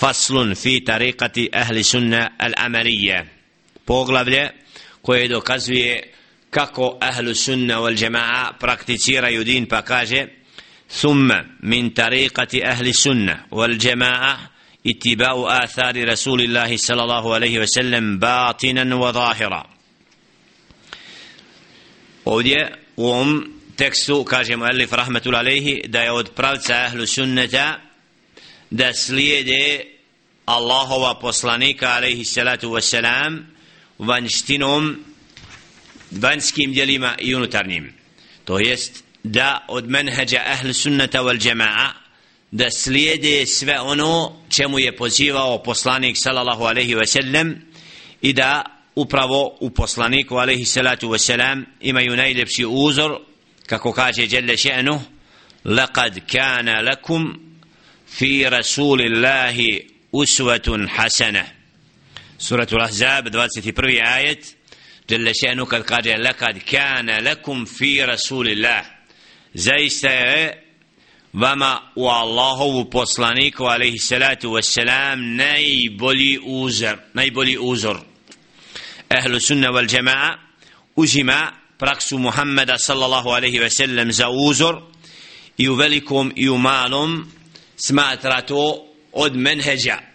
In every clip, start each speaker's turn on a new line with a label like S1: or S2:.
S1: فصل في طريقة أهل السنة العملية بغلبلة كويدو كزوية كاكو أهل السنة والجماعة براكتيسيرا يدين باكاجة ثم من طريقة أهل السنة والجماعة اتباع آثار رسول الله صلى الله عليه وسلم باطنا وظاهرا ودي وهم تكسو كاجة مؤلف رحمة الله عليه دا يود براوتس أهل السنة da slijede Allahova poslanika alaihi salatu wasalam vanštinom vanjskim djelima i unutarnjim. To jest da od menheđa ahl sunneta wal jama'a da slijede sve ono čemu je pozivao poslanik sallallahu alaihi ve sellem i da upravo u poslaniku alaihi salatu wasalam imaju najljepši uzor kako kaže dželle še'nu laqad kana lakum fi rasulillahi uswatun hasana. Suratul ahzab 21. ajet. Dželle še'nu kad kaže laqad kana lakum fi rasulillah. Zaista je vama u Allahovu poslaniku alaihi salatu wassalam najbolji uzor najbolji uzor. Ehlu sunna wal jamaa uzima praksu Muhammeda sallallahu alaihi wasallam za uzor i u velikom i u malom smatra to od menheđa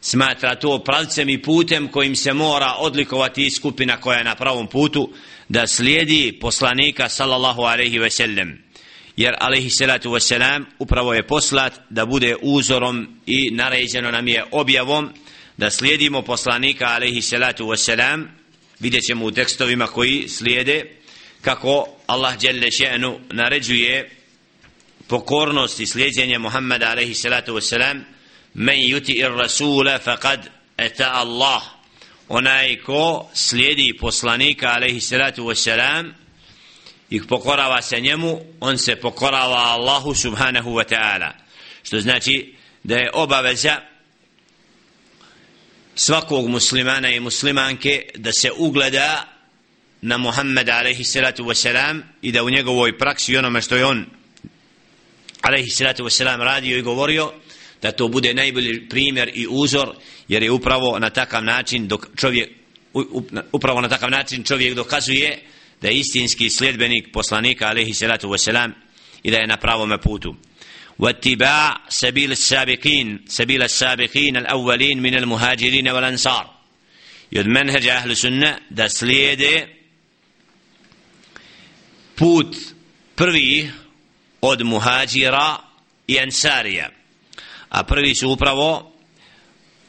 S1: smatra to pravcem i putem kojim se mora odlikovati skupina koja je na pravom putu da slijedi poslanika sallallahu alaihi sellem. jer alaihi salatu ve selam upravo je poslat da bude uzorom i naređeno nam je objavom da slijedimo poslanika alaihi salatu wasalam vidjet ćemo u tekstovima koji slijede kako Allah jelle še'nu naređuje pokornost i slijedjenje Muhammeda alaihi salatu wasalam men yuti ir rasula faqad eta Allah onaj ko slijedi poslanika alaihi salatu wasalam i pokorava se njemu, on se pokorava Allahu subhanahu wa ta'ala. Što znači da je obaveza svakog muslimana i muslimanke da se ugleda na Muhammeda alaihi salatu wasalam i da u njegovoj praksi onome što je on alaihi salatu wa salam radio i govorio da to bude najbolji primjer i uzor jer je upravo na takav način dok čovjek upravo na takav način čovjek dokazuje da je istinski sljedbenik poslanika alaihi salatu wasalam i da je na pravom putu واتباع سبيل السابقين سبيل السابقين الأولين من المهاجرين والأنصار يد منهج أهل السنة دا سليد put prvi od muhađira i ansarija a prvi su upravo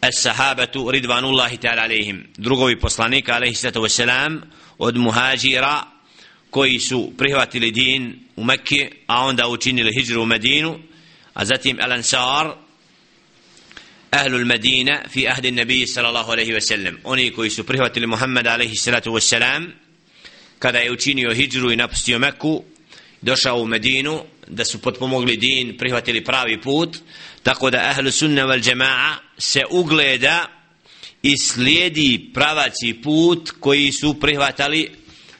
S1: as-sahabatu ridvanullahi ta'ala alaihim drugovi poslanika alaihi sallatu wasalam od muhađira koji su prihvatili din u Mekke, a onda učinili hijđru u Medinu, a zatim al-Ansar, أهل المدينة في ahdi النبي صلى الله عليه وسلم أني koji su prihvatili Muhammed alaihi sallatu wa kada je učinio hijru i napustio Mekku, došao u Medinu, da su potpomogli din, prihvatili pravi put, tako da ahlu sunna wal jama'a se ugleda i slijedi pravaci put koji su prihvatali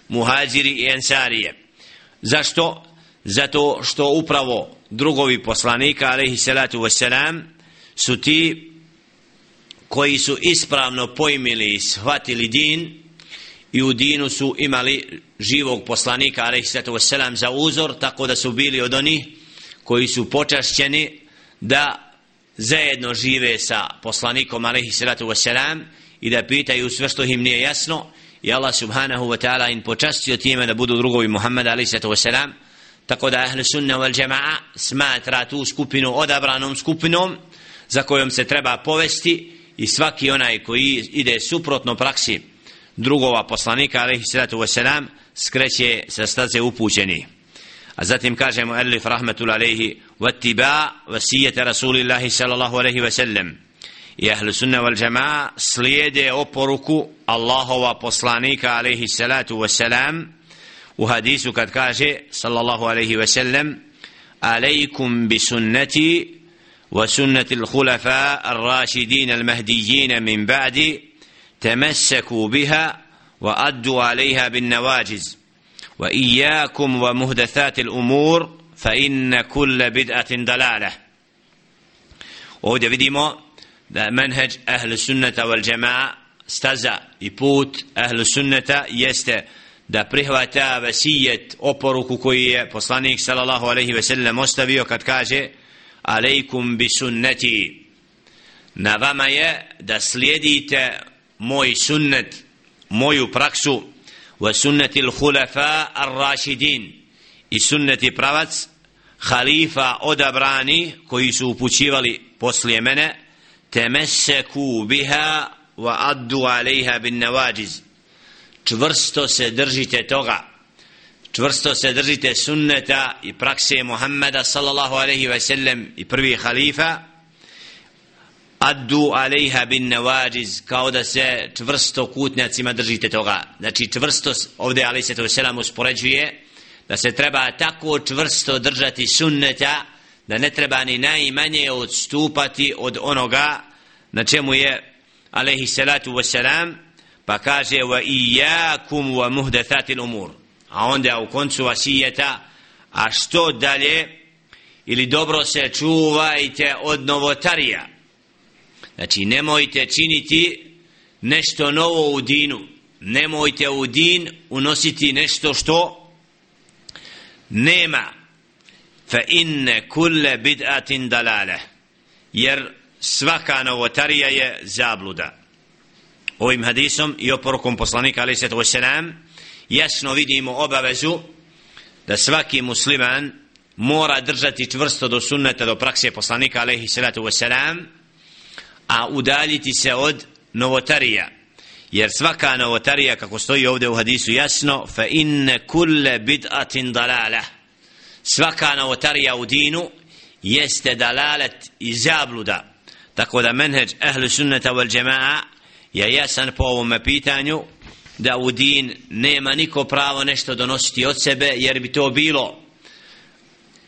S1: muhađiri i ensarije. Zašto? Zato što upravo drugovi poslanika, alaihi salatu wasalam, su ti koji su ispravno pojmili i shvatili din i u dinu su imali živog poslanika, alaihi salatu za uzor, tako da su bili od onih koji su počašćeni da zajedno žive sa poslanikom alaihi salatu i da pitaju sve što im nije jasno. I Allah subhanahu wa ta'ala in počastio time da budu drugovi Muhammed alaihi salatu tako da ahli sunna wal jama'a smatra tu skupinu odabranom skupinom za kojom se treba povesti i svaki onaj koji ide suprotno praksi drugova poslanika alaihi salatu wasalam skreće sa staze upućeni a zatim kažemo Elif rahmetul alaihi واتباع وسية رسول الله صلى الله عليه وسلم i ahlu sunna wal jamaa slijede oporuku Allahova poslanika alaihi salatu wasalam u hadisu kad kaže sallallahu alaihi wasallam alaikum bi sunnati wa sunnati al-khulafa ar-rashidin al-mahdiyyin min ba'di tamassaku biha wa تمسكوا بها وأدوا عليها بالنواجز وإياكم ومهدثات الأمور فإن كل بدعة ضلالة. Kulla bid'atin ovdje vidimo da menheđ ahlu sunneta wal džema'a staza i put ahlu sunneta jeste da prihvata vasijet oporuku koji je poslanik sallallahu alaihi ve sellem ostavio kad kaže alejkum bi sunneti. Na vama je da slijedite moj sunnet moju praksu wa sunnati al-khulafa ar-rashidin i sunneti pravac khalifa odabrani koji su upućivali poslije mene temeseku biha wa addu alejha bin nawajiz čvrsto se držite toga. Čvrsto se držite sunneta i prakse Muhammeda sallallahu alaihi ve sellem i prvi halifa addu alejha bin nawajiz kao da se čvrsto kutnjacima držite toga. Znači čvrsto ovdje ali se to selam uspoređuje da se treba tako čvrsto držati sunneta da ne treba ni najmanje odstupati od onoga na čemu je alejhi salatu wasalam, pa kaže wa iyyakum wa muhdathatil umur. A onda u koncu vasijeta a što dalje? Ili dobro se čuvajte od novotarija znači nemojte činiti nešto novo u dinu. Nemojte u din unositi nešto što nema. Fa inne kulle bid'atin dalale. Jer svaka novotarija je zabluda. Ovim hadisom i oporukom poslanika alaih sallatu wasalam jasno vidimo obavezu da svaki musliman mora držati čvrsto do sunneta do prakse poslanika alaih sallatu wasalam a udaljiti se od novotarija. Jer svaka novotarija kako stoji ovdje u hadisu jasno fa inne kulle bid'atin dalala svaka novotarija u dinu jeste dalalet i zabluda. Tako da menheđ ehlu sunneta wal džema'a je jasan po ovome pitanju da u din nema niko pravo nešto donositi od sebe jer bi to bilo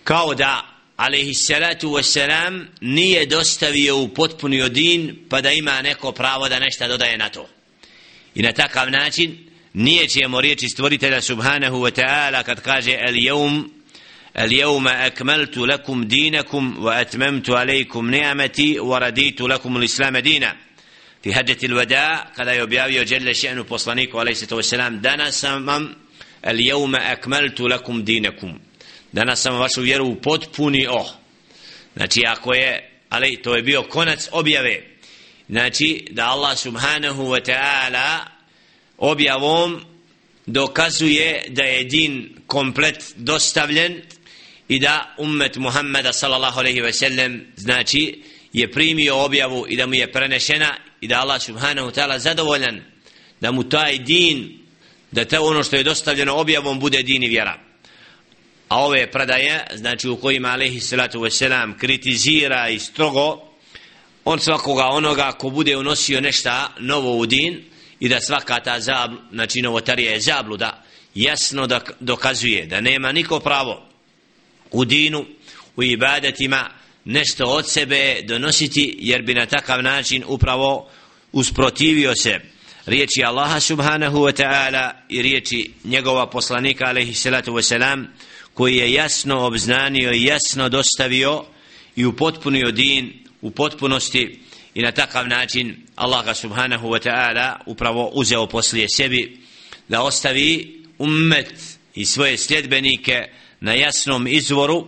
S1: kao da alaihi salatu wasalam nije dostavio u potpunio din pa da ima neko pravo da nešto dodaje na to i na takav način nije ćemo riječi stvoritelja subhanahu wa ta'ala kad kaže el jevm اليوم أكملت لكم دينكم وأتممت عليكم نعمتي ورديت لكم الإسلام دينا في هجة الوداع قد يبيعي جل شأن بوصلانيك عليه الصلاة والسلام دانا سمم اليوم أكملت لكم دينكم danas sam vašu vjeru potpuni oh znači ako je ali to je bio konac objave znači da Allah subhanahu wa ta'ala objavom dokazuje da je din komplet dostavljen i da ummet Muhammeda sallallahu alaihi ve sellem znači je primio objavu i da mu je prenešena i da Allah subhanahu wa ta'ala zadovoljan da mu taj din da te ono što je dostavljeno objavom bude din i vjera a ove predaje znači u kojima alaihi salatu wasalam kritizira i strogo on svakoga onoga ko bude unosio nešta novo u din i da svaka ta zabl, znači novotarija je zabluda jasno da dokazuje da nema niko pravo u dinu, u ibadetima nešto od sebe donositi jer bi na takav način upravo usprotivio se riječi Allaha subhanahu wa ta'ala i riječi njegova poslanika alaihi salatu wa salam koji je jasno obznanio i jasno dostavio i upotpunio din u potpunosti i na takav način Allah subhanahu wa ta'ala upravo uzeo poslije sebi da ostavi ummet i svoje sljedbenike na jasnom izvoru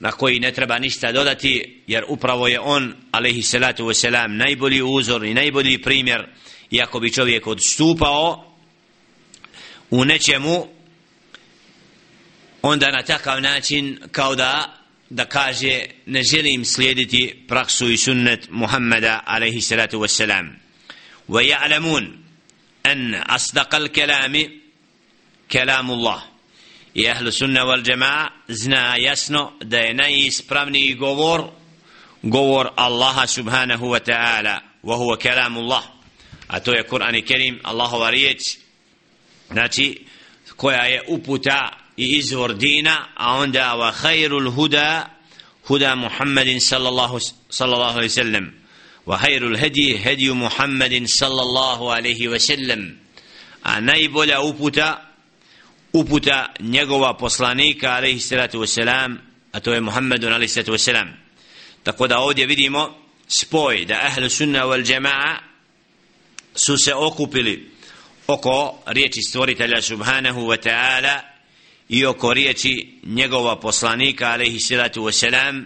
S1: na koji ne treba ništa dodati jer upravo je on alaihi salatu wasalam najbolji uzor i najbolji primjer. Iako bi čovjek odstupao u nečemu onda na takav način kao da da kaže ne želim slijediti praksu i sunnet Muhammeda alaihi salatu wassalam. Wa ja'lamun an asdaqal kalami kalamullah. I ahlu sunna wal jamaa zna jasno da je najispravniji govor govor Allaha subhanahu wa ta'ala wa huwa kalamullah. A to je Kur'an i Kerim Allahova riječ znači koja je uputa i izvor dina a onda wa khairul huda huda Muhammedin sallallahu sallallahu alaihi sallam. Wa khairul hadi hadi Muhammedin sallallahu alaihi wa sallam. A najbolja uputa uputa njegova poslanika alaihi salatu wasalam a to je Muhammedun alaihi salatu wasalam tako da ovdje vidimo spoj da ahlu sunna wal jamaa su se okupili oko riječi stvoritelja subhanahu wa ta'ala i oko riječi njegova poslanika alaihi salatu wasalam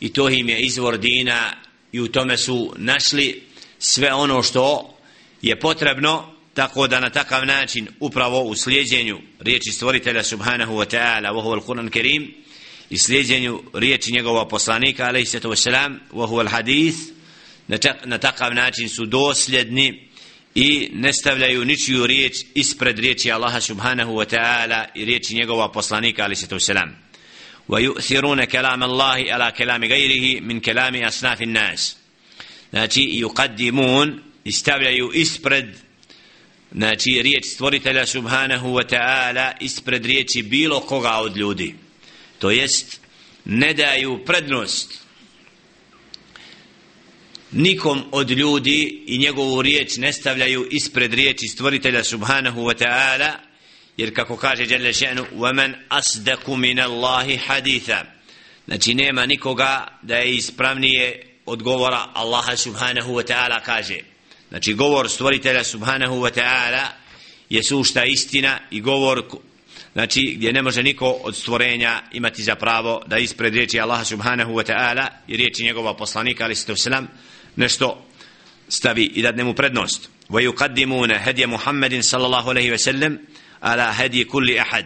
S1: i to im je izvor dina i u tome su našli sve ono što je potrebno tako da na takav način upravo u slijedjenju riječi stvoritelja subhanahu wa ta'ala wa huwa al-Quran i slijedjenju riječi njegova poslanika alaihi sallatu wasalam wa huwa al-hadith na takav način su dosljedni i ne stavljaju ničiju riječ ispred riječi Allaha subhanahu wa ta'ala i riječi njegova poslanika alaihi sallatu wasalam wa yu'thiruna kalam Allahi ala kalami gajrihi min kalami asnafin nas znači yuqaddimun i stavljaju ispred znači riječ stvoritelja subhanahu wa ta'ala ispred riječi bilo koga od ljudi. To jest ne daju prednost nikom od ljudi i njegovu riječ ne stavljaju ispred riječi stvoritelja subhanahu wa ta'ala jer kako kaže Jalla še'nu وَمَنْ أَصْدَكُ مِنَ اللَّهِ حَدِيثًا znači nema nikoga da je ispravnije odgovora Allaha subhanahu wa ta'ala kaže znači govor stvoritelja subhanahu wa ta'ala je sušta istina i govor znači gdje ne može niko od stvorenja imati za pravo da ispred riječi Allaha subhanahu wa ta'ala i riječi njegova poslanika ali se selam nešto stavi i dadne mu prednost. Wa yuqaddimuna hadiya Muhammedin sallallahu alejhi ve sellem ala hadi kulli ahad.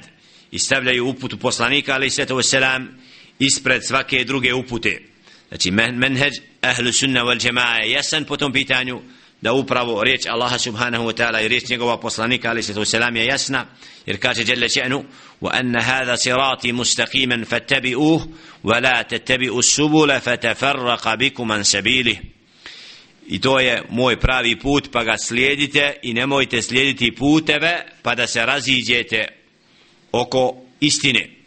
S1: I stavljaju uputu poslanika ali se selam ispred svake druge upute. Znači menheđ ahlu sunna wal jamaa jasan po tom pitanju da upravo riječ Allaha subhanahu wa ta'ala i riječ njegova poslanika ali se selam je jasna jer kaže dželle še'nu wa anna hadha sirati mustaqiman fattabi'uhu wa la tattabi'u subula fatafarraqa bikum an sabilihi i to je moj pravi put pa ga slijedite i nemojte slijediti puteve pa da se raziđete oko istine.